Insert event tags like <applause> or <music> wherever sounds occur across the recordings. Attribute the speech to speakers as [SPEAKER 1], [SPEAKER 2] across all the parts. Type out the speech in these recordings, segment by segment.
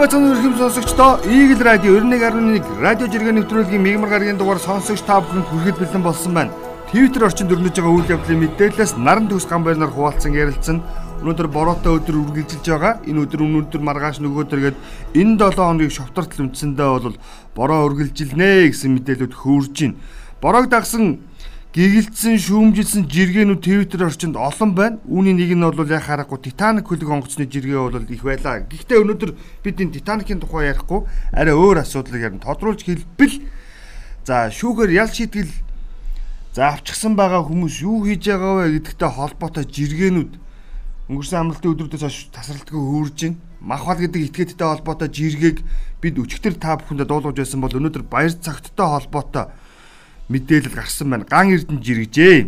[SPEAKER 1] Бацхан өрхөм сонсогчдоо Eagle Radio 91.1 радио жиргэн нэвтрүүлгийн мигмар гарагийн дугаар сонсогч та бүхэнд хүрэхэд бэлэн болсон байна. Twitter орчинд өрнөж байгаа үйл явдлын мэдээлэлээс наран төгс гам байрнаар хуваалцсан ярилцсан. Өнөөдөр бороотой өдөр үргэлжилж байгаа. Энэ өдөр өнөөдөр маргааш нөгөөдөргээд энэ 7 хоногийг шовтортол үндсэндээ бол бороо үргэлжилнэ гэсэн мэдээлэлүүд хөөрж байна. Бороог дагсан гэгэлтсэн шүүмжилсэн жиргэнүүд Twitter орчинд олон байна. Үүний нэг нь бол яг харахгүй Titanic хөлөг онгоцны жиргээ бол их байлаа. Гэхдээ өнөөдөр бид энэ Titanic-ийн тухай ярихгүй арай өөр асуудлыг ярина. Тодруулж хэлбэл за шүүхээр ял шийтгэл за авчихсан байгаа хүмүүс юу хийж байгаа вэ гэдэгтэй холбоотой жиргэнүүд өнгөрсөн амралтын өдрүүдээс хойш тасралтгүй хөөрж байна. Махвал гэдэг этгээдтэй холбоотой жиргээг бид өчигдөр та бүхэндээ дуулгаж байсан бол өнөөдөр баяр цагттай холбоотой мэдээлэл гарсан байна. Ган эрдэнэ жиргэжээ.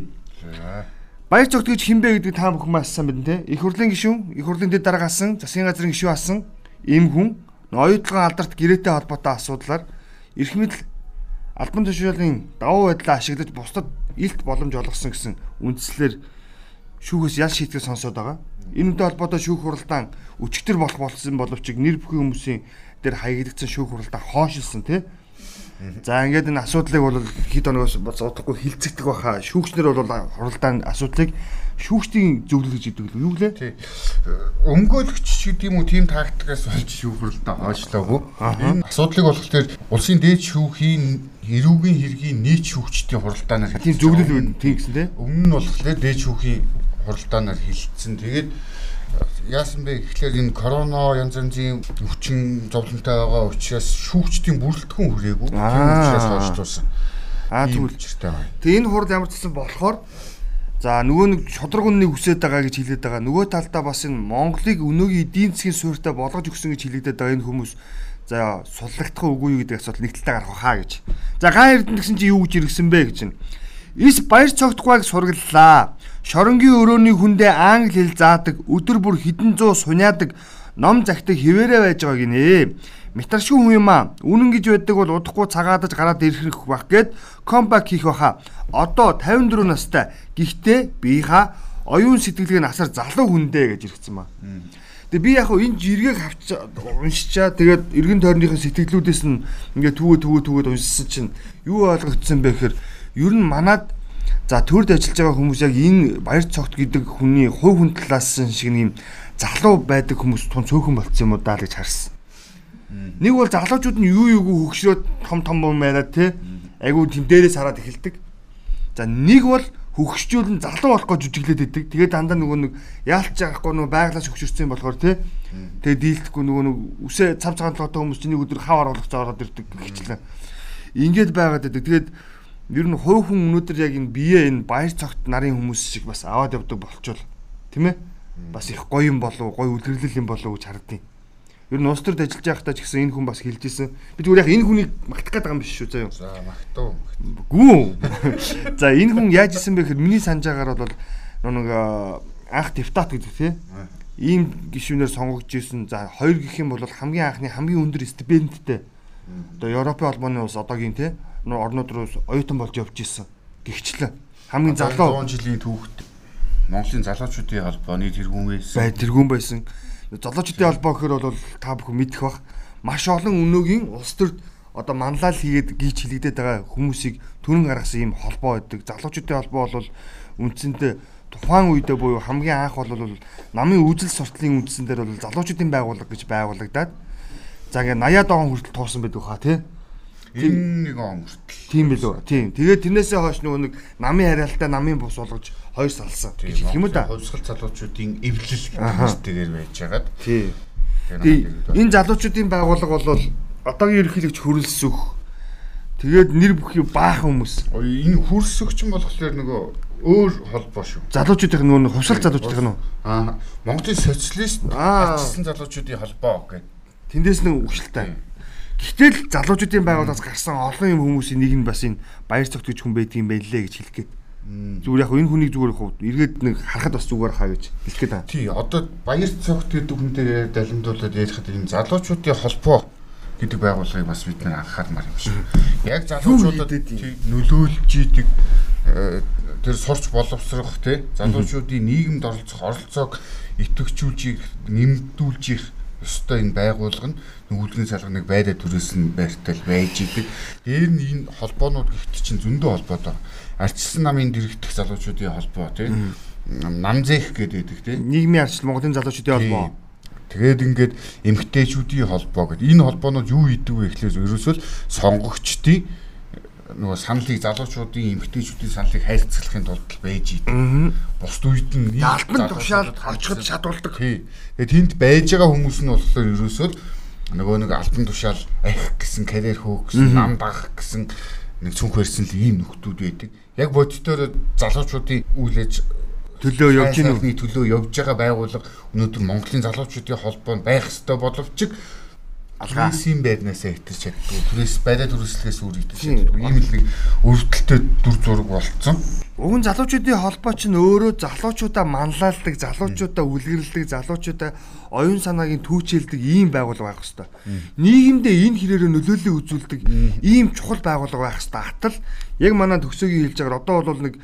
[SPEAKER 1] Баяр цогт гэж хинбэ гэдэг та бүхэн маш сайн мэднэ те. Их хурлын гишүүн, их хурлын дэд дарга асан, засгийн газрын гишүүн асан эм хүн оюутлогын алдарт гэрээтэй холбоотой асуудлаар эрх мэдэл албан тушаалын давуу байдлаа ашиглаж бусдад илт боломж олгосон гэсэн үндслээр шүүхээс ял шийтгэл сонсоод байгаа. Энэ үедээ холбоотой шүүх хуралдаан өчигдөр болох болсон боловч нэр бүхэн хүмүүсийн дээр хаягдсан шүүх хуралдаан хоошилсон тий. За ингээд энэ асуудлыг бол хэд оногоос бодохгүй хилцэгдэх баха. Шүүгчнэр бол хуралдаан асуудлыг шүүгчдийн зөвлөл гэж идэг юу гэлээ?
[SPEAKER 2] Тий. Өмгөөлөгч гэдэг юм уу тийм тактикаас болж шүүх хуралдаан хойшлоогүй. Энэ асуудлыг болохоор улсын дээд шүүхийн эрүүгийн хэргийн нийт шүүгчдийн хуралдаанаар
[SPEAKER 1] тийм зөвлөл үү тийм гэсэн тий.
[SPEAKER 2] Өмнө нь болохоор дээд шүүхийн хуралдаанаар хилцсэн. Тэгээд яасан бэ гэхлээр энэ корона янз янзын хүчин зовлонтой байгаа учраас шүүгчдийн бүрэлдэхүүн хүрээгүй. Тийм учраас хойшлуулсан.
[SPEAKER 1] Аа тэгвэл Тэгээ энэ хурд ямар ч гэсэн болохоор за нөгөө нэг шудраг үннийг хүсэж байгаа гэж хэлээд байгаа. Нөгөө талдаа бас энэ Монголыг өнөөгийн эдийн засгийн суурьтай болгож өгсөн гэж хэлэгдэт байгаа энэ хүмүүс за суллагдах үгүй юу гэдэг асуудал нэг талдаа гарах хаа гэж. За ган эрдэнэ гэсэн чи юу гэж иргсэн бэ гэж байна. Ис баяр цогтгойг сургаллаа. Шоронгийн өрөөний хүндээ англи хэл заадаг, өдөр бүр хідэн зуун суняадаг, ном захидаг хിവэрэ байж байгаа гинэ. Метаршгүй хүн юм аа. Үнэн гэж байдаг бол удахгүй цагаадаж гараад ирэх бах гэд комбак хийх баха. Одоо 54 настай. Гэхдээ биеха оюун сэтгэлгээ насаар залуу хүндээ гэж иргэсэн маа. Тэгээ би яг хөө энэ жиргэг авч уншичаа тэгээд эргэн тойрныхын сэтгэлүүдээс нь ингээ түүэ түүэ түүэд уншсан чинь юу ойлгогдсон бэ гэхээр ер нь манад за төрд ажиллаж байгаа хүмүүс яг энэ баяр цогт гэдэг хүний хувь хүн талаас шиг нэм залуу байдаг хүмүүс тун цөөхөн болцсон юм уу даа гэж харсан. Нэг бол залуучууд нь юу юугүй хөгшрөөд том том юм яриад те айгуу тэм дээрээс хараад эхэлдэг. За нэг бол хөгшчүүл нь залуу болох гэж жүжиглээд идэг. Тэгээд дандаа нөгөө нэг яалч яахгүй нөгөө байглаас хөгшөрсөн болохоор те. Тэгээд дийлдэхгүй нөгөө нэг үсээ цав цагаан толгойтой хүмүүс чинь нэг өдөр хав оруулах зороод ирдэг гэхчлээ. Ингээд байгаад идэг. Тэгээд ер нь хувь хүн өнөөдөр яг энэ бие энэ баяр цогт нарын хүмүүс шиг бас аваад явдаг болчвол тийм ээ бас их гоё юм болов гоё үлгэрлэл юм болов гэж хардیں۔ Ер нь улс төрд ажиллаж байхдаа ч гэсэн энэ хүн бас хэлж исэн. Би зүгээр яг энэ хүнийг магтах байгаа юм биш шүү заяа.
[SPEAKER 2] За магтуу.
[SPEAKER 1] Гүү. <laughs> За энэ хүн яаж исэн бэ гэхээр миний санджаагаар бол нэг анх депутат гэдэг тийм ийм гишүүнээр сонгогдож исэн. За хоёр гэх юм бол хамгийн анхны хамгийн өндөр стипендтэй. Одоо Европын холбооны ус одоогийн тийм орнууд руу оюутан болж явж исэн. Гихчлээ. Хамгийн залуу
[SPEAKER 2] 100 жилийн түүхт Монголын залуучуудын холбооны тэргүүн байсан.
[SPEAKER 1] Бай тэргүүн байсан. Залуучуудын холбоо гэхээр бол та бүхэн мэдэх бах маш олон өнөөгийн улс төрд одоо манлал хийгээд гीच хилэгдээд байгаа хүмүүсийг төрөн гаргасан ийм холбоо байдаг. Залуучуудын холбоо бол үндсэндээ тухайн үедээ буюу хамгийн анх бол намын үзэл суртлын үндсэн дээр бол залуучуудын байгууллага гэж байгуулагдаад за ингээ 80-аад он хүртэл туусан байдаг хаа тий.
[SPEAKER 2] Энэ нэг он хүртэл.
[SPEAKER 1] Тийм билүү. Тийм. Тэгээд тэрнээсээ хойш нөгөө нэг намын хариалтаа намын бус болгож хоёр салсан хэлэх юм да.
[SPEAKER 2] Хувьсгал залуучуудын эвлэл гэдгээр байж байгаад.
[SPEAKER 1] Тийм. Энэ залуучуудын байгууллага бол одоогийн ерөнхийлөгч хөрөлсөх. Тэгээд нэр бүхий баахан хүмүүс.
[SPEAKER 2] Энэ хөрсөгч нь болохоор нөгөө өөр холбоо шүү.
[SPEAKER 1] Залуучуудын нөгөө хувьсгал залуучуудын нь.
[SPEAKER 2] Аа. Монголын социалист ачсан залуучуудын холбоо гэдэг.
[SPEAKER 1] Тэндээс нэг өгшөлтэй. Гэтэл залуучуудын байгууллагаас гарсан олон юм хүмүүсийн нэг нь бас энэ баяр цогт гэж хүн байдаг юм байлээ гэж хэлэх гээд. Зүгээр яг энэ хүнийг зүгээр яг эргээд нэг харахад бас зүгээр хаа гэж хэлэх гээд.
[SPEAKER 2] Тий, одоо баяр цогт гэдэг хүн дээр далимдуулаад ярихад энэ залуучуудын холбоо гэдэг байгууллагыг бас бид нэр анхаармаар юм шиг. Яг залуучуудад нөлөөлж идэг э, тэр сурч боловсрох тий залуучуудын нийгэмд оролцох оролцоог идэвхжүүлж нэмдүүлж их ёстой энэ байгууллага нь үлгэн салганыг байраа түрээсэн байртал байж идэг. Дээр нь энэ холбоонууд гэхдээ чинь зөндөө холбоотой. Арчилсан намын дэрэгдэх залуучуудын холбоо тийм намзэх гэдэг тийм
[SPEAKER 1] нийгмийн арчил Монголын залуучуудын холбоо.
[SPEAKER 2] Тэгээд ингээд эмгтээчүүдийн холбоо гэдэг. Энэ холбоонууд юу идэг вэ гэхлээр ерөөсөө сонгогчдын нөгөө саналыг залуучуудын эмгтээчүүдийн саналыг хайрцаглахын тулд байж идэв. Бусд үед нь
[SPEAKER 1] альбан тушаал очиход шатуулдаг.
[SPEAKER 2] Тэгээд тэнд байж байгаа хүмүүс нь болохоор ерөөсөө нөгөө нэг альбан тушаал ахих гэсэн карьер хөөх гэсэн нам дагах гэсэн нэг цүнх барьсан л ийм нөхдүүд байдаг. Яг бодитоор залуучуудын үйл аж
[SPEAKER 1] төлөө явж гинүү
[SPEAKER 2] төлөө явж байгаа байгууллага өнөөдөр Монголын залуучуудын холбоонд байх ёстой боловч алгаасан байрнаас итэж чаддгүй. Түрээс байраа төрөслөхөөс үргэлж чаддгүй. Ийм л нэг өртөлтөд дүр зураг болцсон.
[SPEAKER 1] Уг нь залуучуудын холбоо чинь өөрөө залуучуудаа манлайлдаг, залуучуудаа үлгэрлдэг, залуучуудаа оюун санаагийн түүчэлдэг ийм байгууллага байх хэвээр. Нийгэмдээ энэ хэрээрээ нөлөөллийг үзүүлдэг ийм чухал байгууллага байх хэвээр. Атал яг манай төгсөөгийн хэлж байгаа одоо бол нэг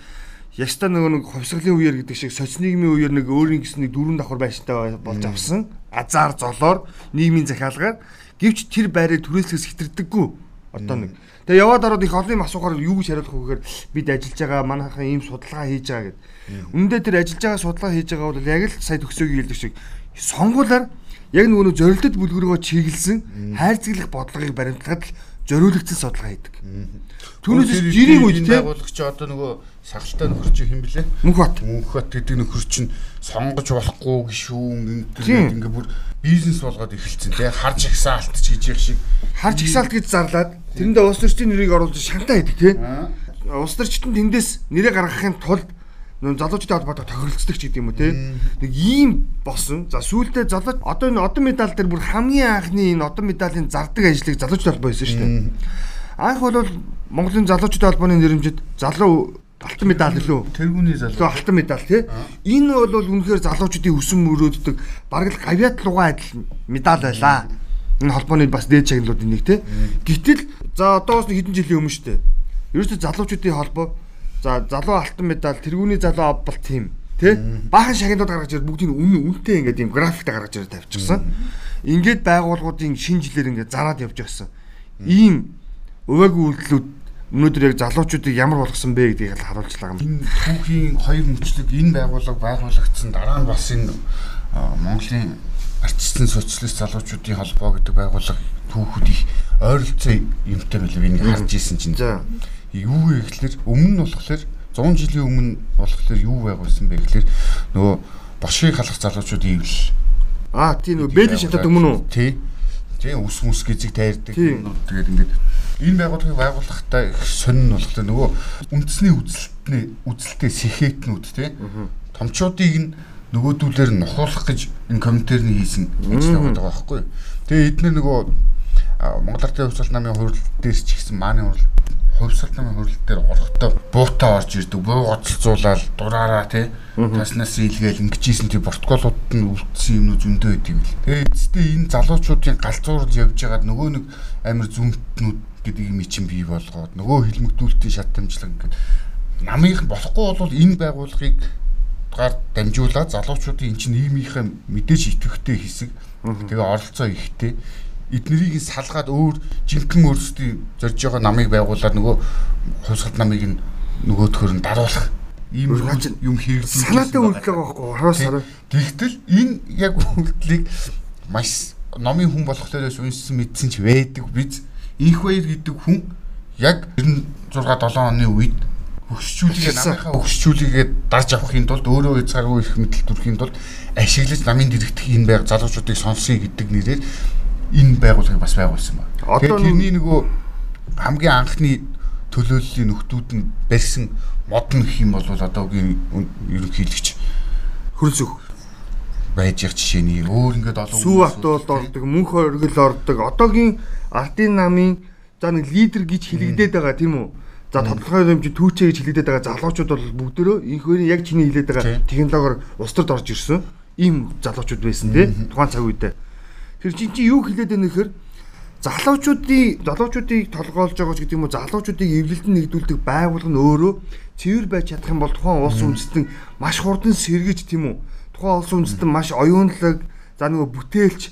[SPEAKER 1] Яста нөгөө нэг хувьсгалын үеэр гэдэг шиг соц нийгмийн үеэр нэг өөрийн гэсэн нэг дөрвөн давхар байшинтай болж авсан. Азар золоор нийгмийн захиалгаар Гэвч тэр байрыг түрээслэхээс хитрдэггүй. Одоо нэг. Тэгээ яваад ороод их олон юм асуухаар юу гэж хариулах вэ гэхээр бид ажиллаж байгаа манайхан ийм судалгаа хийж байгаа гэд. Үндэ тэр ажиллаж байгаа судалгаа хийж байгаа бол яг л сая төгсөөгийн хэлдэг шиг сонгуулаар яг нөгөө зорилтод бүлгэрөө чиглэсэн хайрцаглах бодлогыг баримтлахад л зориулагдсан судалгаа хийдэг.
[SPEAKER 2] Түүнээс жирийн үед байгуулагч одоо нөгөө сахалтай нөхөр чи хэм блэ?
[SPEAKER 1] Мөнхбат.
[SPEAKER 2] Мөнхбат гэдэг нөхөр чинь сонгож болохгүй гişүүн ингээд ингээ бүр бизнес болгоод эхэлсэн тий харж ихсаалт ч гэж их шиг.
[SPEAKER 1] Харж ихсаалт гэж зарлаад тэрэндээ улс төрчдийн нэрийг оруулж шантаа хийдэг тий улс төрчдөн тэндээс нэрээ гаргахын тулд нөө залуучуудын холбоотой тохиролцдог ч гэдэг юм уу те нэг ийм болсон. За сүүлдээ залууч одоо энэ одон медаль дээр бүр хамгийн анхны энэ одон медалийн зардаг ажлыг залуучууд холбоо хийсэн шүү дээ. Анх бол Монголын залуучуудын холбооны нэрэмжид залуу алтан медаль лөө?
[SPEAKER 2] Тэргүүний залуу.
[SPEAKER 1] Алтан медаль тий? Энэ бол үнэхээр залуучуудын өсөн мөрөөддөг бараг л гавьяат лугаа адил медаль байлаа энэ холбооны бас дээд чаглалуудын нэг тий? Гэтэл за одоос хэдэн жилийн өмнө штэ ерөөсөө залуучуудын холбоо за залуу алтан медаль тэргүүний залуу авбал тим тий? Баахан шагнууд гаргаж ирээд бүгдийг үнэн үнэтэй ингээд ийм графикта гаргаж ирээд тавьчихсан. Ингээд байгууллагуудын шинэ жилээр ингээд зараад явж байсан ийм өвөөгүй үйлдэлүүд өнөөдөр яг залуучуудыг ямар болгосон бэ гэдгийг л харуулжлаа
[SPEAKER 2] юм. Энэ түүхийн хоёр мөчлөг энэ байгууллага байгуулагдсан дараа нь бас энэ Монголын ардчилсан социалист залуучуудын холбоо гэдэг байгууллага түүхүүд их ойролцоо юмтай байлаа би нэг харж исэн чинь. Юу вэ гэхэлэр өмнө нь болохоор 100 жилийн өмнө болохоор юу байгуулсан бэ гэхэлэр нөгөө бошгийг халах залуучуудын ивэл
[SPEAKER 1] Аа тийм нөгөө бэлэн шатаад өмнө үү?
[SPEAKER 2] Тий. Тий ус мус гизэг тайрдаг. Тэгээд ингээд энэ байгууллагыг байгуулахдаа их сонин нь болохоор нөгөө үндэсний үзэлтний үзэлтэй сэхэтнүүд тий томчуудыг нь нөгөөдүүлэр нь нухуулах гэж энэ комментэрний хийсэн ажил байгаа байхгүй. Тэгээ эдгээр нөгөө Монгол Ардын хувьсгал намын хурал дээр ч ихсэн мааны хурал хувьсгал намын хурал дээр орохдоо буутаа орж ирдэг. Буу гоцолцуулаад дураараа тий таснаас илгээл ингэжсэн тий протоколууд нь үлдсэн юмнууд зөндөө байдаг юм л. Тэгээ эцэстээ энэ залуучуудын галзуурж явж байгаад нөгөө нэг амир зүмтнүүд гэдэг юм чинь бий болгоод нөгөө хилмигдүүлэлтийн шат дамжлаг ингээд намынх болохгүй бол энэ байгууллагыг гар дамжуулаад залуучуудын эн чинь нийгмийнхээ мэдээж итгэвхтэй хэсэг. Тэгээ оролцоо ихтэй. Эднэрийг салгаад өөр жинхэнэ өөрсдийн зорж байгаа намыг байгуулаад нөгөө хувьсгал намыг нөгөөдхөр нь даруулах ийм юм хэрэгжүүлж
[SPEAKER 1] санаатай үйлдэл байгаа байхгүй хороос хараа.
[SPEAKER 2] Тэгтэл энэ яг үйлдэлийг маш номын хүн болохлоос уншсан мэдсэн ч байдаг биз Инх баяр гэдэг хүн яг 96 7 оны үед хөгсчүүлгээ намынхаа хөгсчүүлгээ дарж авахын тулд өөрөө цагаагүй их мэдлэл төрхийн тулд ашиглаж намын дэрэгдэх энэ байг залуучуудыг сонсъё гэдэг нэрээр энэ байгууллагыг бас байгуулсан байна. Тэгэхээр тэрний нөгөө хамгийн анхны төлөөллийн нөхдүүд нь барьсан модон гэх юм бол одоогийн ерөнхийлөгч
[SPEAKER 1] хөрөлсөх
[SPEAKER 2] байж их жишээний өөр ингээд олон
[SPEAKER 1] сүү автуулд ордог мөнх оргил ордог. Одоогийн ардын намын за нэг лидер гэж хэлэгдээд байгаа тийм үү? За тодорхой хэмжээ түүчээ гэж хэлэгдээд байгаа залуучууд бол бүгдөө хоёрын яг чиний хэлээд байгаа технологиор улс төрд орж ирсэн ийм залуучууд байсан тийм тухайн цаг үедээ. Тэр чинь чи юу хэлээд байна гэхээр залуучуудын залуучуудыг толгоолж байгаа ч гэдэг юм уу залуучуудыг эвлэлтэнд нэгдүүлдэг байгууллага нь өөрөө цэвэр байж чадах юм бол тухайн улс үндэстэн маш хурдан сэргэж тийм үү? Тухайн улс үндэстэн маш оюунлаг за нөгөө бүтээлч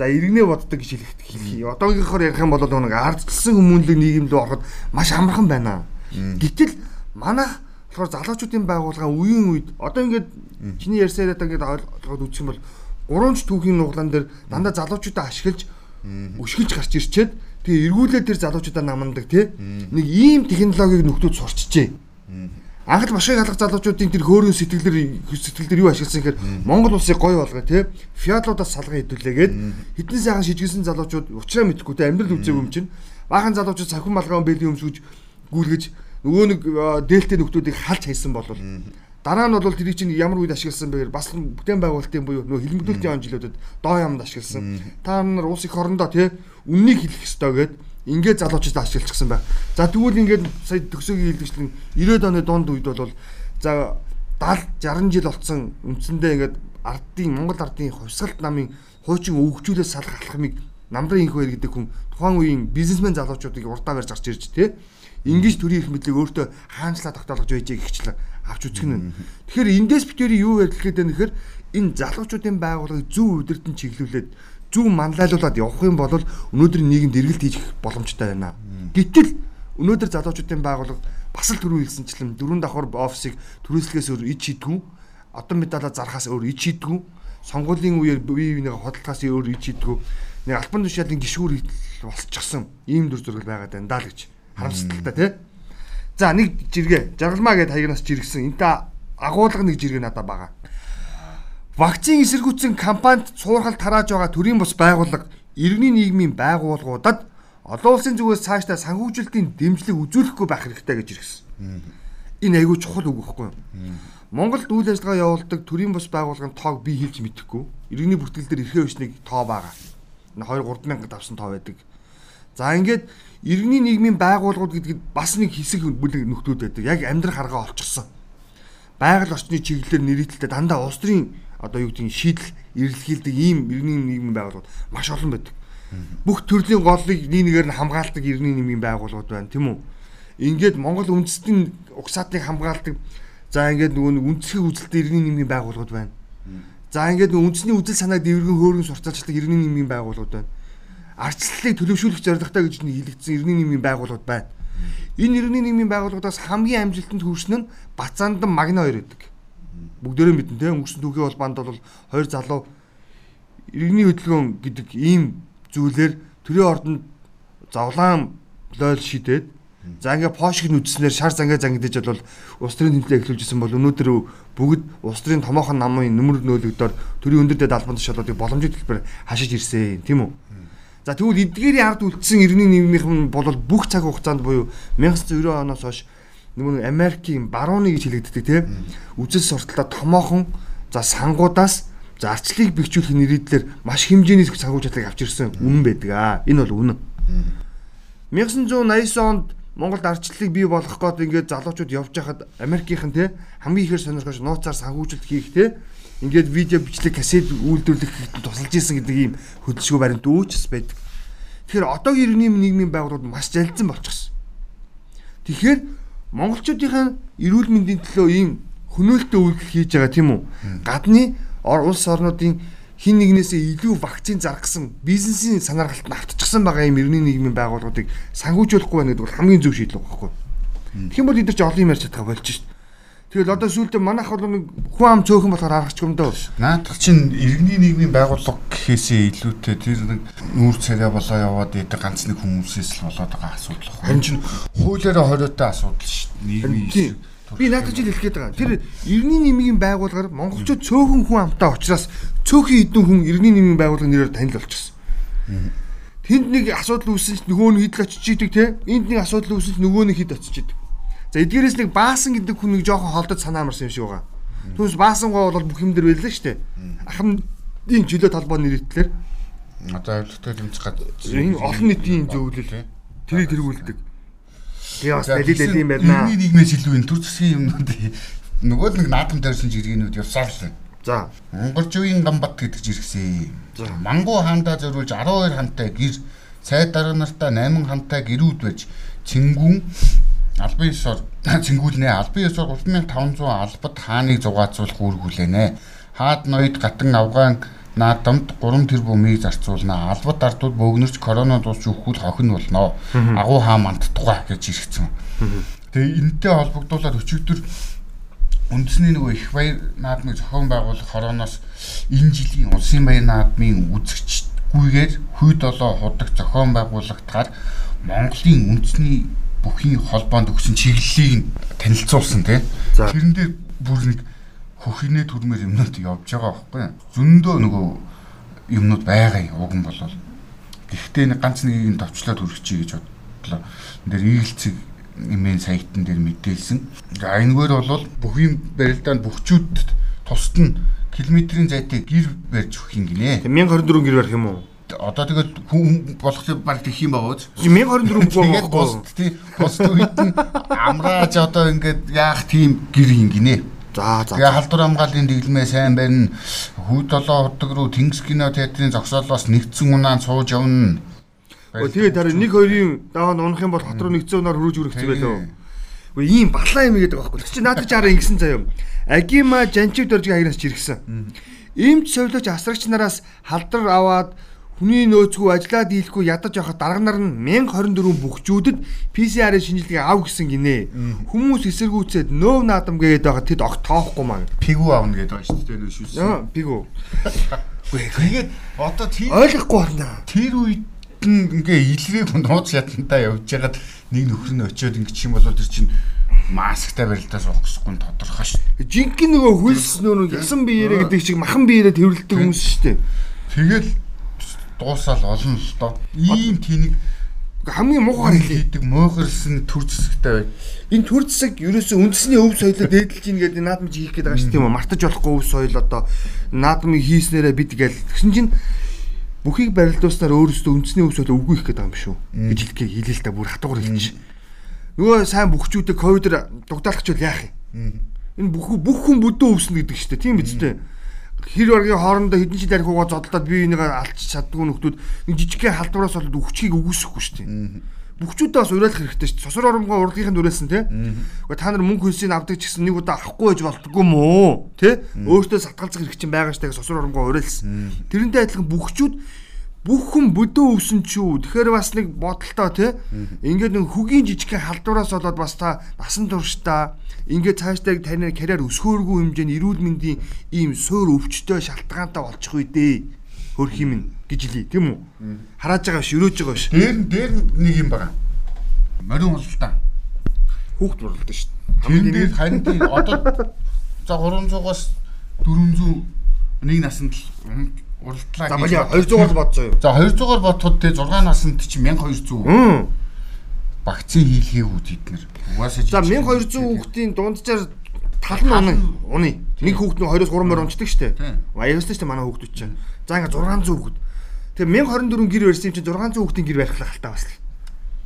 [SPEAKER 1] за иргэнэ боддог гэж хэлэх. Одоогийнхоор ярих юм бол нэг ардчилсан хүмүүнлэг нийгэмд ороход маш амархан байна. Гэтэл манайх болохоор залуучуудын байгууллага үеийн үед одоо ингээд чиний ярьсаар ингээд ойлгоод үзэх юм бол гурамч түүхийн нуглаан дээр дандаа залуучуудаа ашиглаж өшгөж гарч ирчээд тэгээ эргүүлээд тэр залуучуудаа намандаг тий нэг ийм технологиг нөхдүүд сурчжээ анх л машин халах залуучуудын тэр хөөрөн сэтгэлээр сэтгэлээр юу ашигласан гэхээр Монгол улсыг гоё болгоо тий фиатлуудаас салган хэдүүлээгээд хитэн сайхан шижгэлсэн залуучууд уучраа мэдхгүй тий амьдрал үзээгүй юм чинь. Баахан залуучууд сахин малгай бэлийн өмсгөж гүйлгэж нөгөө нэг дээлтэй нөхдүүдийг халж хайсан болвол. Дараа нь бол тэрийг чинь ямар үед ашигласан бэ гэхээр бас бүтээн байгуулалтын буюу нөө хилмигдүүлэлтийн он жилүүдэд доо ямд ашигласан. Та нар улс их орондоо тий үннийг хэлэх ёстой гэд ингээд залуучууд ашиглчихсан байна. За тэгвэл ингээд сая төгсөөгийн хэлдэгчлэн 90-ад оны дунд үед бол за 70 60 жил болцсон үндсэндээ ингээд ардын Монгол ардын хувьсгалт намын хуучин өвгчүүлээс салах алхмыг намдрын инх баяр гэдэг хүн тухайн үеийн бизнесмен залуучуудыг урдаа барьж гарч ирж тий Ингиж төрийн их мэдлэг өөртөө хаанчлаа тогтоолгож байжээ гихчлээ авч үзэх нь. Тэгэхээр эндээс битүүрийн юу ярих гээд байна гэхээр энэ залуучуудын байгууллагыг зөв удирдан чиглүүлээд зөв манлайлуулад явах юм бол өнөөдөр нийгэмд эргэлт хийж боломжтой байна. Гэтэл өнөөдөр залуучуудын байгууллага бас л түрүү хэлсэнчлэн дөрөв давхар офисыг төрөөслөхөөс өөр ич хийдгүү одоо медалаа зархаас өөр ич хийдгүү сонгуулийн үеэр бие бинийгээ хөдөлгөхөөс өөр ич хийдгүү нэг альбан тушаалын гişүүр болчихсон ийм дүр зураг байгаад байна даа л гэж харамсалтай тий За нэг жиргээ жаргалмаа гэд хаягнаас жиргсэн. Энтэй агуулга нэг жиргээ надад байгаа. Вакцин эсэргүүцэн компанид суурхал тарааж байгаа төрийн бус байгууллага иргэний нийгмийн байгууллагуудад олон улсын зүгээс цаашдаа санхүүжилтийн дэмжлэг үзүүлэхгүй байх хэрэгтэй гэж иргсэн. Энэ айгүй чухал үг байхгүй юу? Монголд үйл ажиллагаа явуулдаг төрийн бус байгууллагын тоог би хэлж мэдэхгүй. Иргэний бүртгэл дээр эрхээ өчнийг тоо байгаа. 2 3000 давсан тоо байдаг. За ингээд иргэний нийгмийн байгууллагууд гэдгийг бас нэг хэсэг бүлэг нөхдүүд байдаг. Яг амьдрах харгаа олчихсон. Байгаль орчны чиглэлээр нэрийдэлтэй дандаа улс төрийн одоо юу гэдгийг шийдэл эрэлхийлдэг ийм иргэний нийгмийн байгууллагууд маш олон байдаг. Бүх төрлийн голыг нэг нэгээр нь хамгаалдаг иргэний нийгмийн байгууллагууд байна, тийм үү? Ингээд Монгол үндэстэн угсаатыг хамгаалдаг за ингээд нөгөө нэг үндэсгийн үзэлтэй иргэний нийгмийн байгууллагууд байна. За ингээд үндэсний үзэл санааг дэврэгэн хөөргөн сурталчилдаг иргэний нийгмийн байгууллагууд байна арчлалыг төлөвшүүлэх зорилготой гэж хэлэгдсэн иргэний нийгмийн байгууллагууд байна. Энэ иргэний нийгмийн байгууллагуудаас хамгийн амжилтанд хүрсэн нь Бацаандан Магна 2 гэдэг. Бүгдээрээ мэднэ тийм өнгөрсөн түүхийн холбоонд бол хоёр залуу иргэний хөдөлгөөн гэдэг ийм зүйлээр төрийн ордонд зовлон лойл шидэд За ингээ пошиг нүдснээр шар зангаа зангидж бол улс төрийн тэмцээн эхлүүлжсэн бол өнөөдөр бүгд улс төрийн томоохон намын нөмөр нөөлөгдөөр төрийн өндөр дэд албан тушаалуудыг боломжит хэлбэр хашиж ирсэн тийм үү? За тэгвэл эдгээрийн ард үлдсэн иргэний нийгмийнхэн бол бүх цаг хугацаанд буюу 1990 оноос хойш нөгөө Америкийн барууны гэж хэлэгддэг тийм үжил сурталтаа томоохон за сангуудаас за арчлыг бэхжүүлэх нэрийдлэр маш хэмжээний санхүүжилтийг авч ирсэн үнэн байдаг аа. Энэ бол үнэн. 1989 онд Монголд арчлалыг бий болгох гээд ингээд залуучууд явж байхад Америкийнхэн те хамгийн ихээр сонирхож нууцаар санхүүжилт хийх те ингээд видео бичлэг касет үйлдвэрлэх тусалж исэн гэдэг ийм хөдөлшгөө баримт үүчс байдаг. Тэгэхээр одоогийн иргэний нийгмийн байгууллагууд маш залдсан болчихсон. Тэгэхээр монголчуудынхаа эрүүл мэндийн төлөө ийм хөнөөлтөй үйлдэл хийж байгаа тийм үү? Гадны улс орнуудын хин нэгнээсээ илүү вакцин заргасан бизнесийн санааргалтанд автчихсан байгаа юм иргэний нийгмийн байгууллагуудыг санхүүжүүлэхгүй байна гэдэг бол хамгийн зөв шийдэл байгаа байхгүй. Тэгэх юм бол эдгээр ч олон юм ярьж чадах болж шít. Тэгэл одоо сүүлдээ манайх бол нэг хүн ам цөөхөн болохоор аргач юм дөө.
[SPEAKER 2] Наадах чинь иргэний нийгмийн байгууллага гэхээсээ илүүтэй тэр нэг нүүр царай болоо яваад идэг ганц нэг хүмүүсээс л болоод байгаа асуудал. Харин чинь хуулиараа хориотой асуудал шүү дээ. Нийгмийн
[SPEAKER 1] Би наадах жил хэлэх гээд байгаа. Тэр иргэний нийгмийн байгууллагаар монголчууд цөөхөн хүн амтаа учраас цөөхөн хэдэн хүн иргэний нийгмийн байгууллага нэрээр танил болчихсон. Тэнд нэг асуудал үүссэн ч нөгөө нь хідл очиж идэг те. Энд нэг асуудал үүссэн ч нөгөө нь хід очиж идэг. За эдгээрээс нэг баасан гэдэг хүн нэг жоохон холдож санаа амарсан юм шиг байгаа. Түүнээс баасан гоо бол бүх юм дээр байлаа шүү дээ. Ахмадын чөлөө талбай нэрийтлэр
[SPEAKER 2] одоо авилгатай дэмжих гад
[SPEAKER 1] энэ олон нийтийн зөвлөл тэрийг тэргүүлдэг. Тэгээ бас далил юм байна.
[SPEAKER 2] Нийгмийн нийгмээс илүү энэ төр засгийн юмнууд нөгөө нэг наадам дээрсэн жиргэнүүд явсаар л. За Монголжийн Гамбат гэдэг жиргсэн. За Мангу хаандаа зориулж 12 хантай гэр Цай дарга нартаа 8 хамтаа гэрүүд байж Цингүүн албан ёсоор <coughs> цэнгүүлнэ. Албан ёсоор 3500 албад хааныг зугаацуулах үүргүүлэнэ. Хаад ноёд гатан авгаан наадамд 3 тэрбумыг зарцуулнаа. Албад ардууд бөөгнөрч корона дуусч өхвөл хохин болно. Агуу хаа мандтугай гэж иргэцэн. Тэгээ энэтэй холбогдуулаад өчигдөр үндэсний нөгөө их баяр наадмыг зохион байгуулах хорооноос энэ жилийн улсын баяр наадмын үзэгчгүйгээр хүйд олоо худаг зохион байгуулагтаар Монголын үндэсний бүхийн холбоонд өгсөн чиглэлийг танилцуулсан тийм. Тэрэн дээр бүр нэг хөхийнэ төрмөр юмнууд явж байгаа байхгүй. Зөндөө нөгөө юмнууд байгаа юм уг нь болол. Гэхдээ нэг ганц нэгийг товчлоод хүрчихье гэж бодлоо. Энд дээр ийгэлцэг имэйл сайтан дээр мэдээлсэн. За энэгээр бол бүхийн барилдаанд бүхчүүдэд тусад нь километрийн зайтай гэр барьж өгөх юм гинэ.
[SPEAKER 1] 1024 гэр барих юм уу?
[SPEAKER 2] Одоо тэгэл хүн болох баг тэх юм байгаа үз.
[SPEAKER 1] 1024 бүх
[SPEAKER 2] байгаа бос тий. Бос үед нь амрааж одоо ингээд яах тийм гэр ингэнэ.
[SPEAKER 1] За за.
[SPEAKER 2] Тэгээ халдвар хамгааллын дэглэмээ сайн барина. Хүү толоо удаг руу Тэнгис кино театрын зогсоолоос нэгдсэн унаанд сууж явна.
[SPEAKER 1] Тэгээд харин нэг хоёрын даваа унах юм бол хот руу нэгдсэн унаар хөрөж үргэцсэн байлоо. Үгүй ийм балаа юм гэдэг байхгүй. Чи надад ч араа ингэсэн заяа. Агима жанчив дөржиг хаягнаас чиргсэн. Имч совлооч асрагч нараас халдар аваад Хүний нөөцгүй ажиллаа дийлэхгүй ядаж явахад дарга нар нь 1024 бүхчүүдэд PCR-ийн шинжилгээ ав гэсэн гинэ. Хүмүүс эсэргүүцээд нөөв наадам гээд байгаа тэд огт тоохгүй маа.
[SPEAKER 2] Пигүү авна гэдэг байгаа шүү дээ нөө шүүсэн.
[SPEAKER 1] Аа, пигүү. <laughs>
[SPEAKER 2] Тэгээд одоо
[SPEAKER 1] тийм ойлгохгүй байна.
[SPEAKER 2] Тэр үед нь ингээ илгээг нууц шатантаа явж байгаад нэг нөхөр нь очиод ингээ юм бол тэр чинь масктай барилдаа суух гэсгүй тодорхой шүү.
[SPEAKER 1] Жинхэнэ нөгөө хөлс нөө ясан биеэрэ гэдэг чиг махан биеэрэ тэрвэрлдэг хүмүүс шүү дээ.
[SPEAKER 2] Тэгэл дуусаал олон л доо. Ийм тэнэг
[SPEAKER 1] хамгийн муухай
[SPEAKER 2] хийдэг муухарсан төр зэсгтэй бай.
[SPEAKER 1] Энэ төр зэсэг ерөөсөө үндэсний өв соёлоо дээдлж ийн гэдэг наадмж хийх гээд байгаа шүү тийм үү? Мартаж болохгүй өв соёл одоо наадмыг хийснээрээ бид гээл тэгсэн чинь бүхийг барилдуулснаар өөрөөсөө үндэсний өв соёлоо үгүй их гээд байгаа юм шүү. гэж хэлгээ хэлээ л та бүр хатуугаар хэлж. Нөгөө сайн бүхчүүдээ ковидэр дугдаалгачвал яах юм? Энэ бүх бүх хүн бүдөө өвснө гэдэг шүү дээ. Тийм биз дээ хэр баргийн хоорондоо хэдэн жил арх угаа зодолдоод бие бинийгээ алж чаддгүй нөхдүүд нэг жижигхэн халдвараас болоод өвчгийг өгөөсөхгүй шүү дээ. Бүхчүүдээ бас уриалах хэрэгтэй шүү дээ. Сосор оромгоо урлагийнх нь уриалсан тий. Уу та нар мөнгө хөлсийг авдаг ч гэсэн нэг удаа авахгүй байж болтгүй мó тий. Өөртөө сатгалзах хэрэг чинь байгаа штэ сосор оромгоо уриалсан. Тэрнтэй адилхан бүхчүүд бүх хүн бүдөө өвсөн ч үү. Тэгэхээр бас нэг бодолтой тий. Ингээд нэг хөгийн жижигхэн халдвараас болоод бас та насан туршдаа ингээд цаашдаа таны карьер өсгөөргүй хэмжээний эрүүл мэндийн ийм суур өвчтөй шалтгаантай болчих үе дээ. Хөрх юм гэж хэлий тийм үү? Харааж байгаа ш, өрөөж байгаа ш.
[SPEAKER 2] Дээр дээр нэг юм байгаа. Морин хултаа.
[SPEAKER 1] Хүүхд борлуулдаг ш.
[SPEAKER 2] Хамгийн дээр харин тийм одоо за 300-аас 400 нэг насанд уралдлаа
[SPEAKER 1] гэж. За 200-аар бодсоо юу?
[SPEAKER 2] За 200-аар бодоход те 6 наснд чи 1200. Вакцин хийлгээ хүүд эднэр.
[SPEAKER 1] Угаасаа За 1200 хүүхдийн дунджаар тал нь унаа. Уны. Нэг хүүхд нь 20-оос 3 морь унцдаг штэ. Аяастай штэ манай хүүхдүүд чинь. За ингээ 600 хүүхд. Тэгээ 1024 гэр барьсан юм чинь 600 хүүхдийн гэр барих хальтаа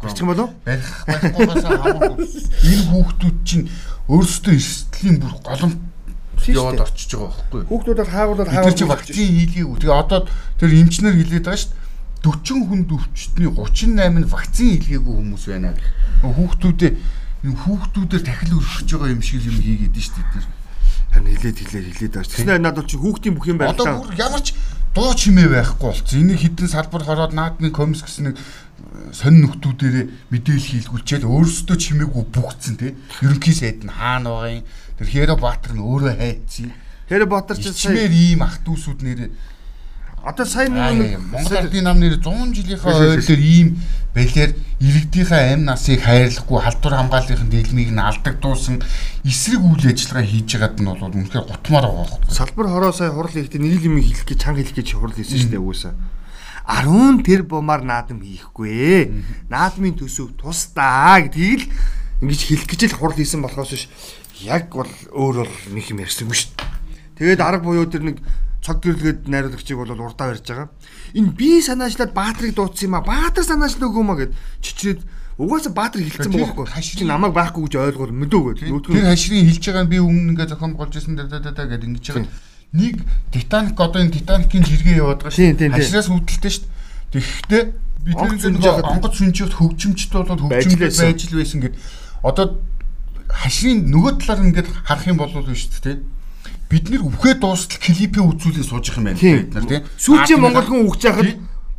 [SPEAKER 1] бас юм болов?
[SPEAKER 2] Барих байхгүйгаас хамаагүй. Энэ хүүхдүүд чинь өөрсдөө эрсдлийн бүр голомт яваад орчиж байгаа байхгүй юу?
[SPEAKER 1] Хүүхдүүд бол хаагуулаад хаагуулж
[SPEAKER 2] чинь вакцин хийлгээгүй. Тэгээ одоо тэр эмчнэр хэлээд байгаа шүү дээ 40 хүнд өвчтний 38 нь вакцин хийлгээгүй хүмүүс байна. Хүүхдүүдээ хүүхдүүдээр дахил өргөж байгаа юм шиг юм хийгээд шүү дээ.
[SPEAKER 1] Харин хилээд хилээд хилээд байна. Тэснэ надад чи хүүхдийн бүх юм байна.
[SPEAKER 2] Одоо ямар ч дуу чимээ байхгүй болсон. Энийг хідэн салбар хороод наадмын комисс гэсэн нэг сонин нөхдүүдээрээ мэдээлэл хийлгүүлчихэд өөрсдөө чимээгүй бүгдсэн тий. Ерөнхий сайд нь хаана байгаа юм Тэр Хэро Баатар нь өөрөө хайцсан.
[SPEAKER 1] Хэро Баатар ч
[SPEAKER 2] сая ийм ах дүүсүүд нэр
[SPEAKER 1] одоо сайн нэг
[SPEAKER 2] Монгол Ардын нам нэр 100 жилийнхаа ойролоор ийм бэлээр иргэдийнхээ амь насыг хайрлахгүй халдвар хамгааллын дэглэмийг нь алдагдуулсан эсрэг үйл ажиллагаа хийж байгаад нь бол үнэхээр гутмаар байгаа байхгүй.
[SPEAKER 1] Салбар хороо сая хурал ихтэй нэг юм хэлэх гэж чанга хэлэх гэж хурал хийсэн шүү дээ уусаа. 10 тэр бумаар наадам хийхгүй. Наадмын төсөв тусдаа гэдгийг л ингэж хэлэх гэж л хурал хийсэн болохоос биш яг бол өөр бол нэг юм ярьсангүй шүү дээ. Тэгээд арга буюу тэр нэг цог гэрлгээд найруулагчийг бол урдаа барьж байгаа. Энэ би санаачлаад Баатарыг дуудсан юм а. Баатар санаачлаа өгөө маа гэд чичрээд угаасаа Баатар хилцсэн байгаа байхгүй. Чи намайг байхгүй гэж ойлгол мэдээгүй.
[SPEAKER 2] Тэр хашрын хилж байгаа би өмнө ингээ зохион болж ирсэн даа даа даа гэд ингэж байгаа. Нэг Титаник одоо энэ Титаникийн жиргээ яваад байгаа шүү. Хашраас үүдэлтэй шүү. Тэгэхдээ бид нэг онгоц сүнжигт хөгжимчд бол хөгжимд байж л байсан гэд. Одоо хашийн нөгөө талаар ингээд харах юм бол биш үү бид нэр үхээ дуустал клипээ үзүүлээ сууж их юм байна бид нар тийм
[SPEAKER 1] сүүчийн монгол хүн үхэж яхад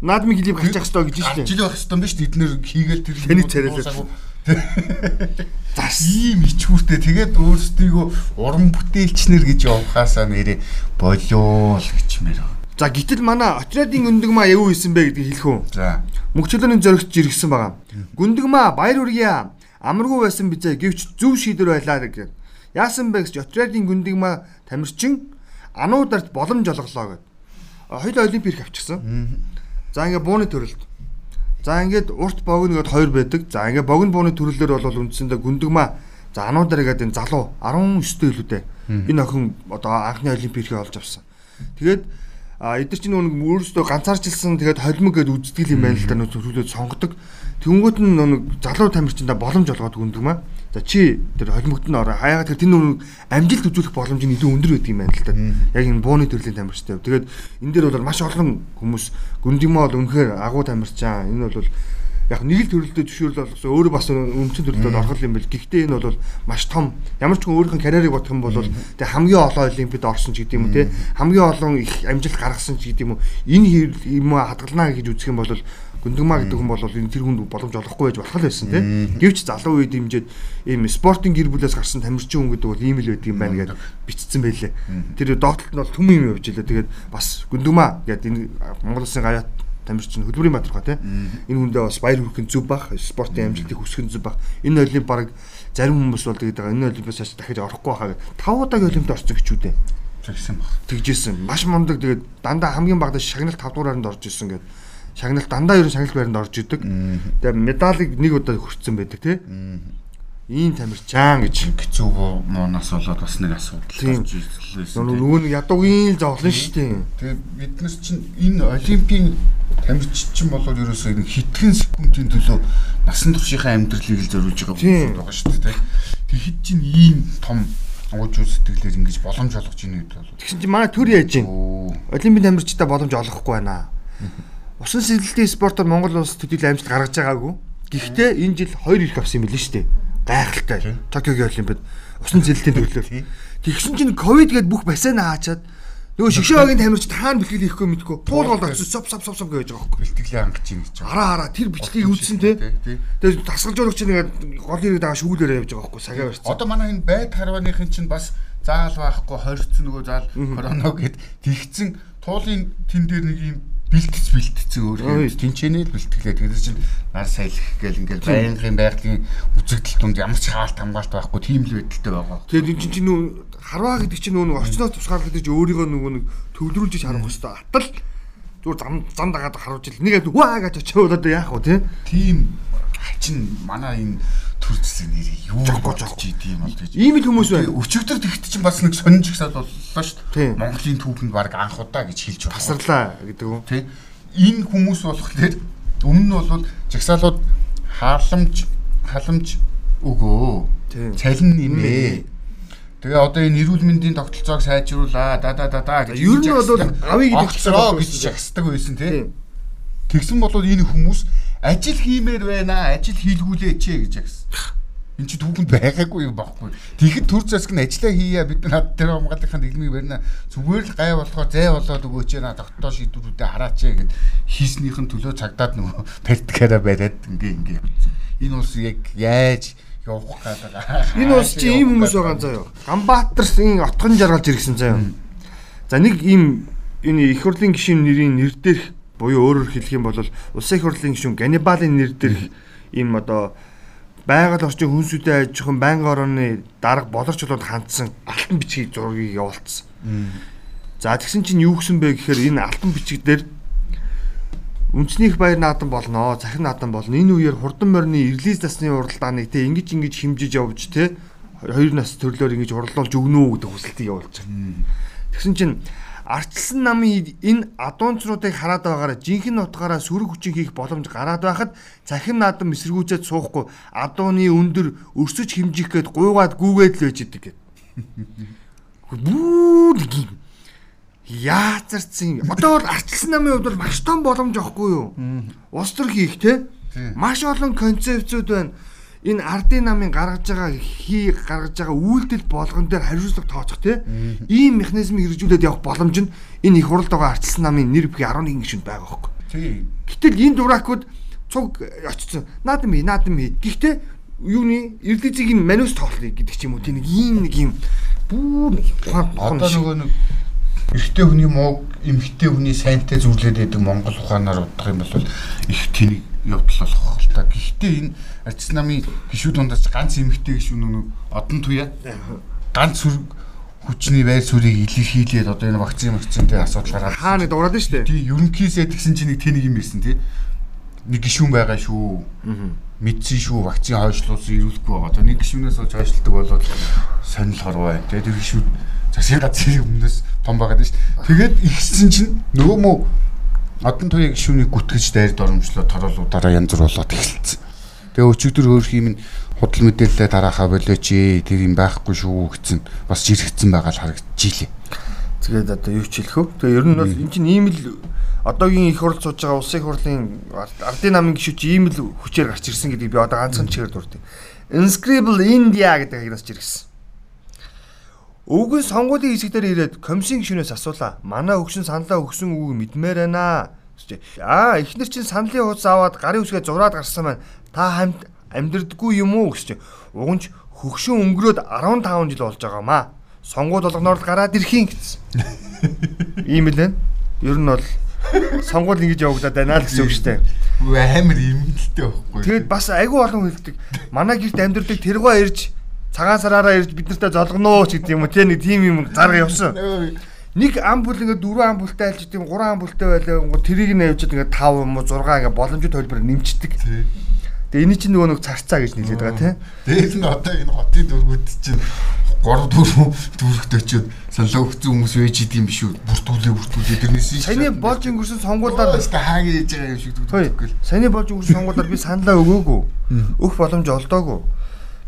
[SPEAKER 1] наадмын клип гарч явах хэрэгтэй гэж
[SPEAKER 2] шүү дээ жил байх хэрэгтэй биш бид нэр хийгээл тэр
[SPEAKER 1] тэнийг царайлаа
[SPEAKER 2] Зас ийм ичгүүртэй тэгээд өөрсдийгөө уран бүтээлчнэр гэж явахаасаа нэрээ болоо л гэчмээр байна.
[SPEAKER 1] За гítэл манай отрядын гүндгмаа юу хийсэн бэ гэдгийг хэлэх үү?
[SPEAKER 2] За.
[SPEAKER 1] Мөнхчлөөний зөрөгч иргсэн байгаа. Гүндгмаа баяр үргийа амаргүй байсан бизээ гэвч зөв шийдвэр байлаа гэх. Яасан бэ гэж отрядын гүндгмаа тамирчин ануударт боломж олголоо гэд. Хоёул олимпик авчихсан. За ингээ бууны төрөлд За ингээд урт богиногод хоёр байдаг. За ингээд богино бууны төрлөөр бол үндсэндээ гүндгмаа за ануудаар гэдэг энэ залуу 19 дэх үлүүдээ энэ охин одоо анхны олимпикийг олж авсан. Тэгээд эдгээр чинь нэг өөрөөсөө ганцаарчилсан тэгээд холимог гэдээ үздэг юм байна л да нөө төрүүлээд сонгодог. Тэнгүүд нь нэг залуу тамирчиндаа боломж олгоод гүндгмаа. За чи тэр холимогт нь ороо хаягаад тэр тэн нүг амжилт үзүүлэх боломж нь илүү өндөр байдаг юм байна л да. Яг энэ бууны төрлийн тамирчтай. Тэгээд энэ дээр бол маш олон хүмүүс гүндимаа бол үнэхээр агуу тамирчаа. Энэ бол яг нэг л төрөлдөө зөвшөөрөл болгосон өөрөө бас өмчн төрөлдөө орхол юм бэл. Гэхдээ энэ бол маш том ямар ч хүн өөрийнх нь карьерийг бодох юм бол тэг хамгийн олон олимпиад орсон ч гэдэг юм уу те хамгийн олон их амжилт гаргасан ч гэдэг юм уу энэ юм хадгалнаа гэж үзэх юм бол Гүндгмаа гэдэг хүн бол энэ тэр хүнд боломж олохгүй байж болох л байсан тийм. Гэвч залуу үед дэмжиж ийм спортын гэр бүлээс гарсан тамирчин хүн гэдэг бол ийм л байдаг юм байна гэж бичсэн байлээ. Тэр доотлолт нь бол түм юм явж илээ. Тэгээд бас Гүндгмаа гэдэг энэ Монгол Улсын гаяат тамирчин хөдөлмөрийн баатархаа тийм. Энэ хүндээ бас баяр хүрхэн зүв бах, спортын амжилтыг хүсгэн зүв бах. Энэ олимп баг зарим хүмүүс бол тэгээд байгаа. Энэ олимпиас цааш дахиж орохгүй байхаа 5 удаагийн олимпиад орсон гэчүүдээ
[SPEAKER 2] тэгсэн баг.
[SPEAKER 1] Тэгжсэн. Маш мундаг тэгээд дандаа хамгийн багадаа шагналт 5 дугааранд орж исэн гэдэг шагналт дандаа ерөн шагналт байранд орж идэг. Тэгээ медалыг нэг удаа хүртсэн байдаг тий. Ийм тамирчаан гэж
[SPEAKER 2] хэцүү муунаас болоод бас нэг асуудал
[SPEAKER 1] гарч ирлээсэн. Нөгөө нэг ядуугийн зовлон шүү дээ.
[SPEAKER 2] Тэгээ бид нар чинь энэ олимпийн тамирч чинь болоод ерөөсөө нэг хитгэн секундын төлөө насан туршийнхаа амьдралыг л зориулж байгаа байгаа шүү дээ. Тэг хэд чинь ийм том ууж үзтгэлээр ингэж боломж олгож ийн гэдэг бол.
[SPEAKER 1] Тэгсэн чинь манай төр яаж юм? Олимпийн тамирчтай боломж олохгүй байна. Усан сэлэлтийн спортоор Монгол улс төдийл амжилт гаргаж байгаагүй. Гэхдээ энэ жил хоёр их авсан юм билээ шүү дээ. Гайхалтай. Токиогийн олимпиад усан сэлэлтийн төрлөөр. Тэгсэн чинь ковид гээд бүх бассейн хаачаад нөгөө шгшөөгийн тамирч таана бэлтгэл хийхгүй мэдгүй. Туул гол очиж соп соп соп соп гэж байгаа байхгүй.
[SPEAKER 2] Бэлтгэлээ хангаж ийн гэж
[SPEAKER 1] хараа хараа. Тэр бичлэгийг үзсэн те? тэгээд тасгалж өгч нэгээд гол ирээд байгаа шүүлээрээ явж байгаа байхгүй сагаа барьсан.
[SPEAKER 2] Одоо манай энэ байд харвааныхын чинь бас заал байхгүй хоригдсон нөгөө заал короно гэд тэгсэн туулын тэн дээр нэг юм бэлтгэж бэлтцсэн өөрөө тэнчэнэ л бэлтгэлээ. Тэгээд чинь нар саялах гээл ингээл байнгын байгалийн үзэгдэл тунд ямар ч хаалт хамгаалт байхгүй тийм л байдалтай байгаа.
[SPEAKER 1] Тэгээд энэ чинь нүү харваа гэдэг чинь нүү орчноос тусгаарлах гэдэг чинь өөрийгөө нөгөө нэг төвлөрүүлж харах хэвээр атал зүгээр зам зам дагаад харуулж ил. Нэг хаа гэж очиод одоо яах вэ
[SPEAKER 2] тийм чин манай энэ төрөлцсөн нэрийг юу гэж идэм бол гэж.
[SPEAKER 1] Ийм л хүмүүс байна.
[SPEAKER 2] Өчигдөр тэгт чинь бас нэг сонирч ихсэл боллоо шүү дээ. Монголын түүхэнд баг анх удаа гэж хэлж
[SPEAKER 1] байна. Тасарлаа гэдэг үү?
[SPEAKER 2] Тий. Энэ хүмүүс болохоор өмнө нь бол жагсаалууд халамж халамж өгөө. Цалин нэмээ. Тэгээ одоо энэ эрүүл мэндийн тогтолцоог сайжруулаа. Да да да да
[SPEAKER 1] гэж. Ер нь бол авийг
[SPEAKER 2] тогтолцоо гэж жагсдаг байсан тий. Тэгсэн бол энэ хүмүүс ажил хиймээр байна ажил хийлгүүлээч гэж ягсан. Энд чи түүхэнд байгаагүй юм баггүй. Тэгэхэд төр засаг нь ажиллаа хийя бид над тэр хамгааллынхаа дэлмийг барина. Зүгээр л гай болохоо зай болоод өгөөч яа тогтоо шийдвэрүүдэд хараач гэд хийснийхэн төлөө цагдаад нөгөө тактикаараа бариад ингээ ингээ. Энэ улс яг яаж явах гэдэг.
[SPEAKER 1] Энэ улс чи ийм хүмүүс байгаа заяа. Ганбаатарын отхон жаргалж иргсэн заяа. За нэг ийм энэ их хурлын гишүүн нэрийн нэр дээрх буюу өөрөөр хэлэх юм бол улсын их хурлын гишүүн Ганнибалын нэр дээрх ийм одоо байгаль орчин хүнсүүдэд аж ахуйн байнгын орооны дарга болорч болоод хандсан алтан бичгийг зургийг явуулсан. За тэгсэн чинь юу гсэн бэ гэхээр энэ алтан бичиг дээр үндэснийх баяр наадам болно, захин наадам болно. Энэ үеэр хурдан морины эрлиз насны уралдааныг те ингэж ингэж химжиж явж те хоёр нас төрлөөр ингэж урлуулж өгнө үү гэдэг хүсэлтийг явуулж байгаа. Тэгсэн чинь Арчилсан намын энэ адуунцруудыг хараад байгаараа жинхэнэ утгаараа сөрөг хүчин хийх боломж гараад байхад цахим наадам эсэргүүцээд суухгүй адууны өндөр өрсөж хэмжих гээд гуйгаад гүгээд л байж идэг гэд. <laughs> Бүүд гин. Яазарцсан. Одоо бол арчилсан намын хувьд бол маш том боломж авахгүй юу? Улс төр хийх те. Маш олон концепцүүд байна Энэ ардын намын гаргаж байгаа хий гаргаж байгаа үйлдэл болгон дээр хариуцлага тооцох те. Ийм механизм хэрэгжүүлээд явах боломж нь энэ их хурлд байгаа арчилсан намын нэр бүхий 11 гишүүнд байгаа.
[SPEAKER 2] Тийм.
[SPEAKER 1] Гэтэл энэ дуракууд цуг очсон. Наадам хий, наадам хий. Гэхдээ юуны эрдэцийг энэ манус тоглоё гэдэг ч юм уу. Тийм нэг ийм нэг юм бүр нэг ухаан
[SPEAKER 2] Одоо нөгөө нэг эрэгтэй хүний муу эмэгтэй хүний сайнтай зүрлээд байдаг Монгол ухаанаар бодох юм бол их тэнийг явдал болох л та. Гэхдээ энэ арчс намын гişүү дундаас ганц эмэгтэй гişүү нүг одон туяа ганц хүчний байр суурийг илэрхийлээд одоо энэ вакцин вакцинтэй асуудал гараад
[SPEAKER 1] хаа нэг дуурайд нь шүү дээ.
[SPEAKER 2] тий ерөнхийсэд гэсэн чинь нэг тэнийг юм ирсэн тий нэг гişүүн байгаа шүү мэдсэн шүү вакцин хойшлуулсан ирүүлэхгүй байгаа. Одоо нэг гişүүнээс олж хойшлдог болоод сонирхол хорвоо. Тэгээд тэр гişүүд засгийн газрын өмнөөс том байгаад шүү. Тэгээд ихсэн чинь нөгөө мө одон туяа гişүүнийг гүтгэж дайрд оромжлоо тороолуудаараа янз бүр болоод эхэлсэн. Тэгээ өчигдөр хөөх юм худал мэдээлэлээ тараахаа болооч ээ тэр юм байхгүй шүү гэсэн бас жирэгцэн байгаа л харагдчихжээ.
[SPEAKER 1] Тэгээд одоо юу ч хэлэх вэ? Тэгээ ер нь бол эн чинь ийм л одоогийн их хурл сууж байгаа улсын хурлын ардын намын гишүүч ийм л хүчээр гарч ирсэн гэдгийг би одоо ганцхан чигээр дурдъя. Inscribable India гэдэг хагнаас чиргсэн. Өвгөн сонгуулийн хэсэгдэр ирээд комиссын гишүүнээс асуулаа. Манай хөгшин саналаа өгсөн үг мэдмээр байна. Аа, эхнэр чинь саналын хуудас аваад гарын үсгээ зураад гарсан байна. Та хамт амьдрдаггүй юм уу гэж. Угонч хөгшин өнгөрөөд 15 жил болж байгаамаа. Сонгуул болгоноор л гараад ирхийн гэсэн. <laughs> Ийм л байна. Ер нь бол сонгуул ингэж явагдаад байна л гэсэн үг шүү дээ.
[SPEAKER 2] Амар эмгэлтэй байхгүй.
[SPEAKER 1] Тэгэд бас айгүй олон хэлдэг. Манай гэрт амьдрдаг тэргоо ирж цагаан сараараа ирж бид нартай золгоно ч гэдэг юм уу те нэг тийм юм зарга явсан. Нэг амбул ингээд дөрвөн амбултай альж тийм гурван амбултай байлаа. Тэрийг нь явж ингээд 5 юм уу 6 ингээд боломжит төлбөр нэмчдэг. Тэгээ энэ чинь нөгөө нэг царцаа гэж нэрлэдэг байгаа тийм.
[SPEAKER 2] Дээд нь одоо энэ хотын дөргүүд чинь 3 4 дүүрэгт очиод саналаа өгсөн хүмүүс байж идэм биш үү? Бүртгүүлээ бүртгүүлээ тэрнээс
[SPEAKER 1] Саяны болж өнгөрсөн сонгуулиар
[SPEAKER 2] та хаагийн ээж байгаа юм шиг
[SPEAKER 1] л. Саяны болж өнгөрсөн сонгуулиар би саналаа өгөөгүй. Өгөх боломж олдоогүй.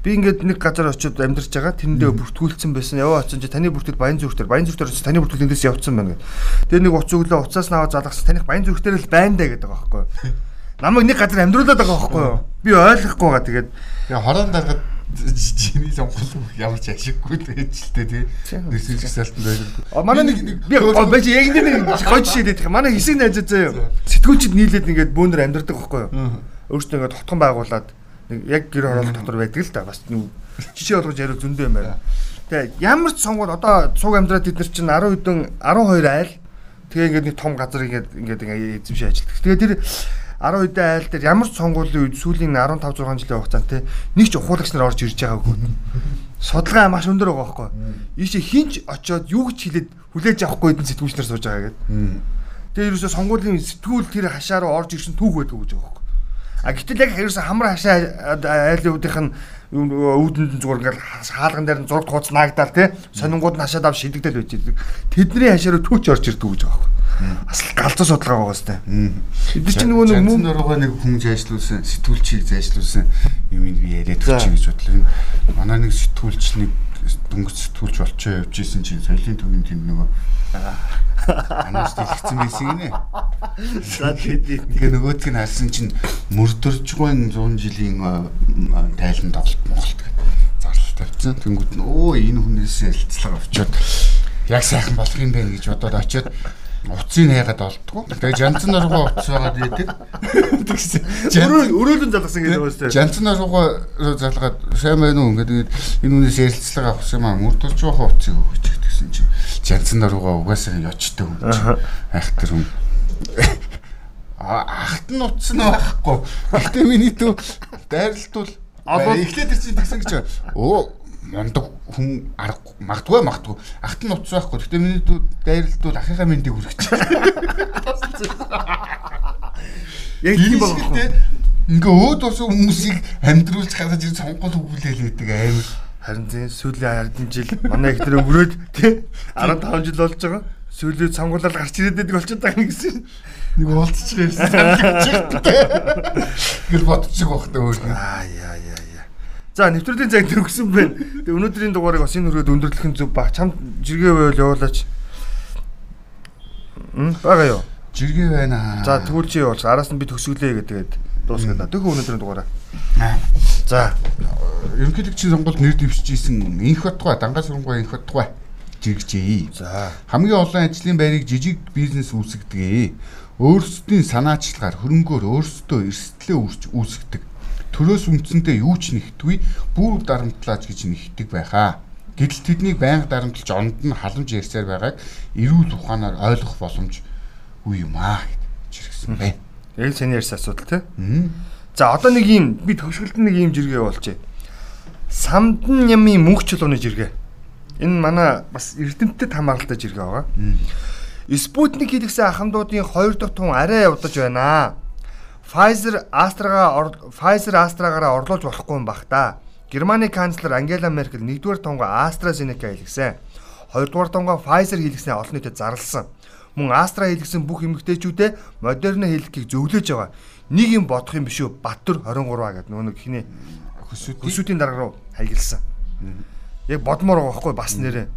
[SPEAKER 1] Би ингээд нэг газар очиод амьдарч байгаа. Тэрэндээ бүртгүүлсэн байсан. Яваа очсон чи таны бүртгэл баян зүрхтэр. Баян зүрхтэр очиж таны бүртгэлээс явцсан байна гэдэг. Тэгээ нэг уц өглөө уцаас наваа залгасан. Таних баян зүрхтэр л байна даа гэдэг байгаа байхгүй? <laughs> Намайг нэг газар амьдруулад байгаа байхгүй юу? Би ойлгохгүй байгаа. Тэгээд
[SPEAKER 2] яа хорон дараад жиний сонгол ямар ч ашиггүй тээ тий. Нэрсэл жигсаалтанд байдаг.
[SPEAKER 1] А манай нэг би байж яг нэг гой жишээ дээд. Манай хэсэг найзаа заяа. Сэтгүүлчд нийлээд ингээд бөөнөр амьдрдаг байхгүй юу? Өөртөө ингээд хотхон байгуулад нэг яг гэр хороолол дотор байдаг л да. Бас жишээ болгож яриу зөндөө юм байна. Тэгээ ямар ч сонгол одоо цуг амьдраад бид нар чинь 10 хэдэн 12 айл тэгээ ингээд нэг том газар ингээд ингээд эзэмшиж ажилладаг. Тэгээ тэр 10 үедээ айл дээр ямар ч сонгуулийн үед сүүлийн 15 6 жилийн хугацаанд те нэг ч ухуулагч нар орж ирж байгаагүй. Судалгаа маш өндөр байгаа байхгүй. Ийшээ хинч очиод юу гэж хэлээд хүлээж авахгүй хэдэн сэтгүүлч нар сууж байгаа гэдэг. Тэгээ ерөөсө сонгуулийн сэтгүүл тэр хашаа руу орж ирсэн түүх байдаг гэж байгаа байхгүй. А гэтэл яг ерөөсө хамар хашаа айлын үүдийнх нь үүдэнд зүгээр ингээл хаалган дээр нь зураг тууц наагдаад те сонингууд нь хашаад ав шидэгдэл байж идэг. Тэдний хашаа руу түүч орж ирдэг гэж байгаа байхгүй бас галзуу судалгаа байгаа сте.
[SPEAKER 2] Бид чинь нөгөө нэг мөн дөрөөгөө нэг хүн зайшлуулсан, сэтгүүлчийг зайшлуулсан юм ин би яриад өгч гэж бодлоо. Манай нэг сэтгүүлч нэг дөнгөж сэтгүүлч болчоо явж исэн чинь соёлын төвийн тэнд нөгөө <laughs> анаас дэлгэцэн байсан гинэ.
[SPEAKER 1] За
[SPEAKER 2] тэгээ нөгөөдг нь харсан чинь мөрдөржгүй 100 жилийн тайлан тоглолт Монголд зарлал тавьсан. Тэнгүүд нь өө энэ хүнээс ялцлага авчиад яг сайхан болох юм байна гэж бодоод очиод Уцыг хайгаад олдгоо. Тэгээ жанцсан нургуу уц байгаад идэг.
[SPEAKER 1] Өрөөл өрөөлөн залгасан гэдэг байна шүү дээ.
[SPEAKER 2] Жанцсан нургуу залгаад сайн байна уу ингээд энэ үнээс ярилцлага авах юм аа. Мөрдөрч байгаа уцыг өгч гэсэн чинь жанцсан нургуу угаасаа ячдаг юм. Айх тэр юм. Ахт нь нь байхгүй. Гэтэ миний төв дайралтвал эхлээд тэр чинь тэгсэн гэж. Оо мундаг хүн арга магадгүй магадгүй ахт нь утас байхгүй. Гэтэ миний дүү дайралтвал ахыхаа мэндийг хүргэж.
[SPEAKER 1] Яг тийм байгаа.
[SPEAKER 2] Ингээ өөд болсон хүмүүсийг амьдруулж гаргаж ирж сонгол өгүүлээл байдаг амар.
[SPEAKER 1] Харин тийм сүүлийн 10 жил манай их тэр өнгөрөөд тий 15 жил болж байгаа Сүүлийн сонгуулал гарч ирээд байдаг болчиход байгаа юм гэсэн.
[SPEAKER 2] Нэг уулзчих юмсан. Гэл бодчих واخ та өөр.
[SPEAKER 1] Аа яа яа яа. За нэвтрүүлгийн цаг төгсөн байна. Тэгээ өнөөдрийн дугаарыг бас энэ хүрээд өндөрлөх нь зөв баг. Чам жиргээ байвал явуулаач. Бага юу?
[SPEAKER 2] Жиргээ байна.
[SPEAKER 1] За тэгвэл чи явууч. Араас нь би төгсгөлээ гэдэг дуусгаад. Тэгвэл өнөөдрийн дугаараа. За
[SPEAKER 2] ерөнхийдөө чи Монголд нэр дэвшижсэн инх батгай, дангаа сургууй инх батгай жиргэжээ.
[SPEAKER 1] За
[SPEAKER 2] Хамгийн олон ажлын байрыг жижиг бизнес үүсгэдэг. Өөрсдийн санаачлагаар хөрөнгөөр өөрсдөө эрсдлээ үүсч үүсгдэг. Төрөөс үндсэндээ юу ч нэгтгүй бүр дарамтлаач гэж нэгтдэг байхаа. Гэтэл тэднийг байнга дарамтлж онд нь халамж ярьсаар байгааг эрүүл ухаанаар ойлгох боломж үе юм аа гэж жиргсэн байна.
[SPEAKER 1] яг саний ярьсан асуудал тий. За одоо нэг юм би төгсгөлд нэг юм жиргээ болжээ. Самдан ямын мөнх чулууны жиргээ. Энэ манай бас эрдэмтэд хамааралтай жиргээ байгаа. Спутник хийлгсэн ахмадуудын 2 дахь тун арай удаж байна. Pfizer Astra-га Pfizer Astra-гаараа орлуулж болохгүй юм бах та. Германы канцлер Ангела Меркель 1-р тунгаа AstraZeneca хийлгсэн. 2-р тунгаа Pfizer хийлгснээ олон нийтэд зарласан. Мөн Astra хийлгсэн бүх эмэгтэйчүүдэд Moderna хийлгэхийг зөвлөж байгаа. Нэг юм бодох юм биш үү? Баттүр 23 гэдэг нөгөө нэг хиний
[SPEAKER 2] Хөсөөд
[SPEAKER 1] Өсүүдийн дарга руу хаягдсан. Яг бодмоор байгаа байхгүй бас нэрээ.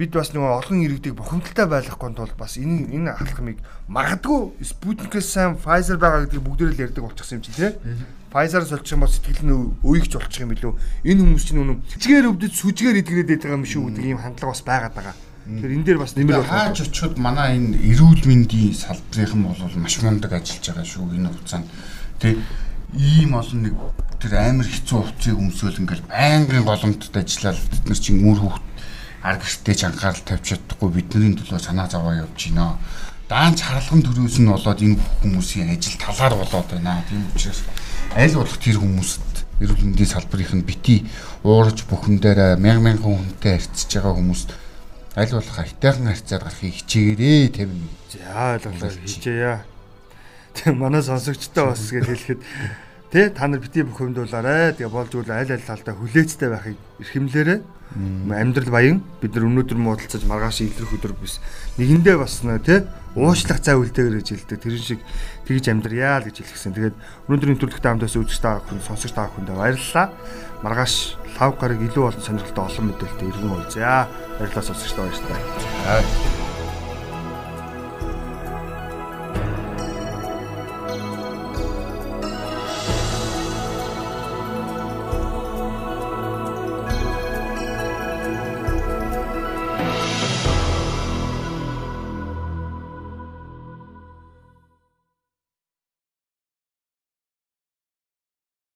[SPEAKER 1] Бид бас нөгөө олон иргэдийг бухимдалтай байлгахгүй тулд бас энэ энэ алхмыг магадгүй Sputnik-ээс сайн Pfizer байгаа гэдгийг бүгдээрээ л ярьдаг болчихсон юм чи тий. Pfizer солих юм бол сэтгэл нь өйгч болчих юм билүү. Энэ хүмүүс чинь үнэн чигээр өвдөж сүжгээр идгээд байгаа юм шүү гэдэг ийм хандлага бас байгаад байгаа. Тэгэхээр энэ дээр бас нэмэр болох.
[SPEAKER 2] Хаач очиод манай энэ эрүүл мэндийн салбарынхан бол маш мундаг ажиллаж байгаа шүү энэ хугацаанд. Тэ ийм олон нэг тэр амар хэцүү хувцсыг өмсөөл ингээл байнгын голомтод ажиллаад бид нар чинь мөр хүүхд ар гэртээ ч анхаарал тавьж чадахгүй бидний төлөө санаа зовоо явж байна. Даанч харалган төрөөс нь болоод энэ хүмүүсийн ажил талаар болоод байна. Тийм учраас аль болох тэр хүмүүст эрүүл мэндийн салбарынх нь бити уурж бүхэндээр мянган мянган хүнтэй харьцаж байгаа хүмүүст аль болох айтайхан харьцаад гарахыг хичээгээрээ тавина.
[SPEAKER 1] За ойлголоо хийжээя. Тэг манай сонсогчтой бас гэж хэлэхэд Тэ та нар бити бухимдуулаарэ. Тэгээ болж үл аль аль талдаа хүлээцтэй байхыг эрхэмлээрэ. Амьдрал баян бид нар өнөөдөр муудалцаж маргааш илрэх өдөр биш. Нэгэндээ бас нэ тэ уушлах цай үлдээгээр гэж хэлдэг. Тэр шиг тэгж амьдрьяа л гэж хэлсэн. Тэгээд өнөөдрийн төлөвтэй хамтаас үзэж байгаа хүн сонсогч байгаа хүндээ баярлалаа. Маргааш лав гараг илүү олон сонирхолтой олон мэдээлэлтэй иргэн уулзъя. Баярлалаа сонсогчдоо баярлалаа.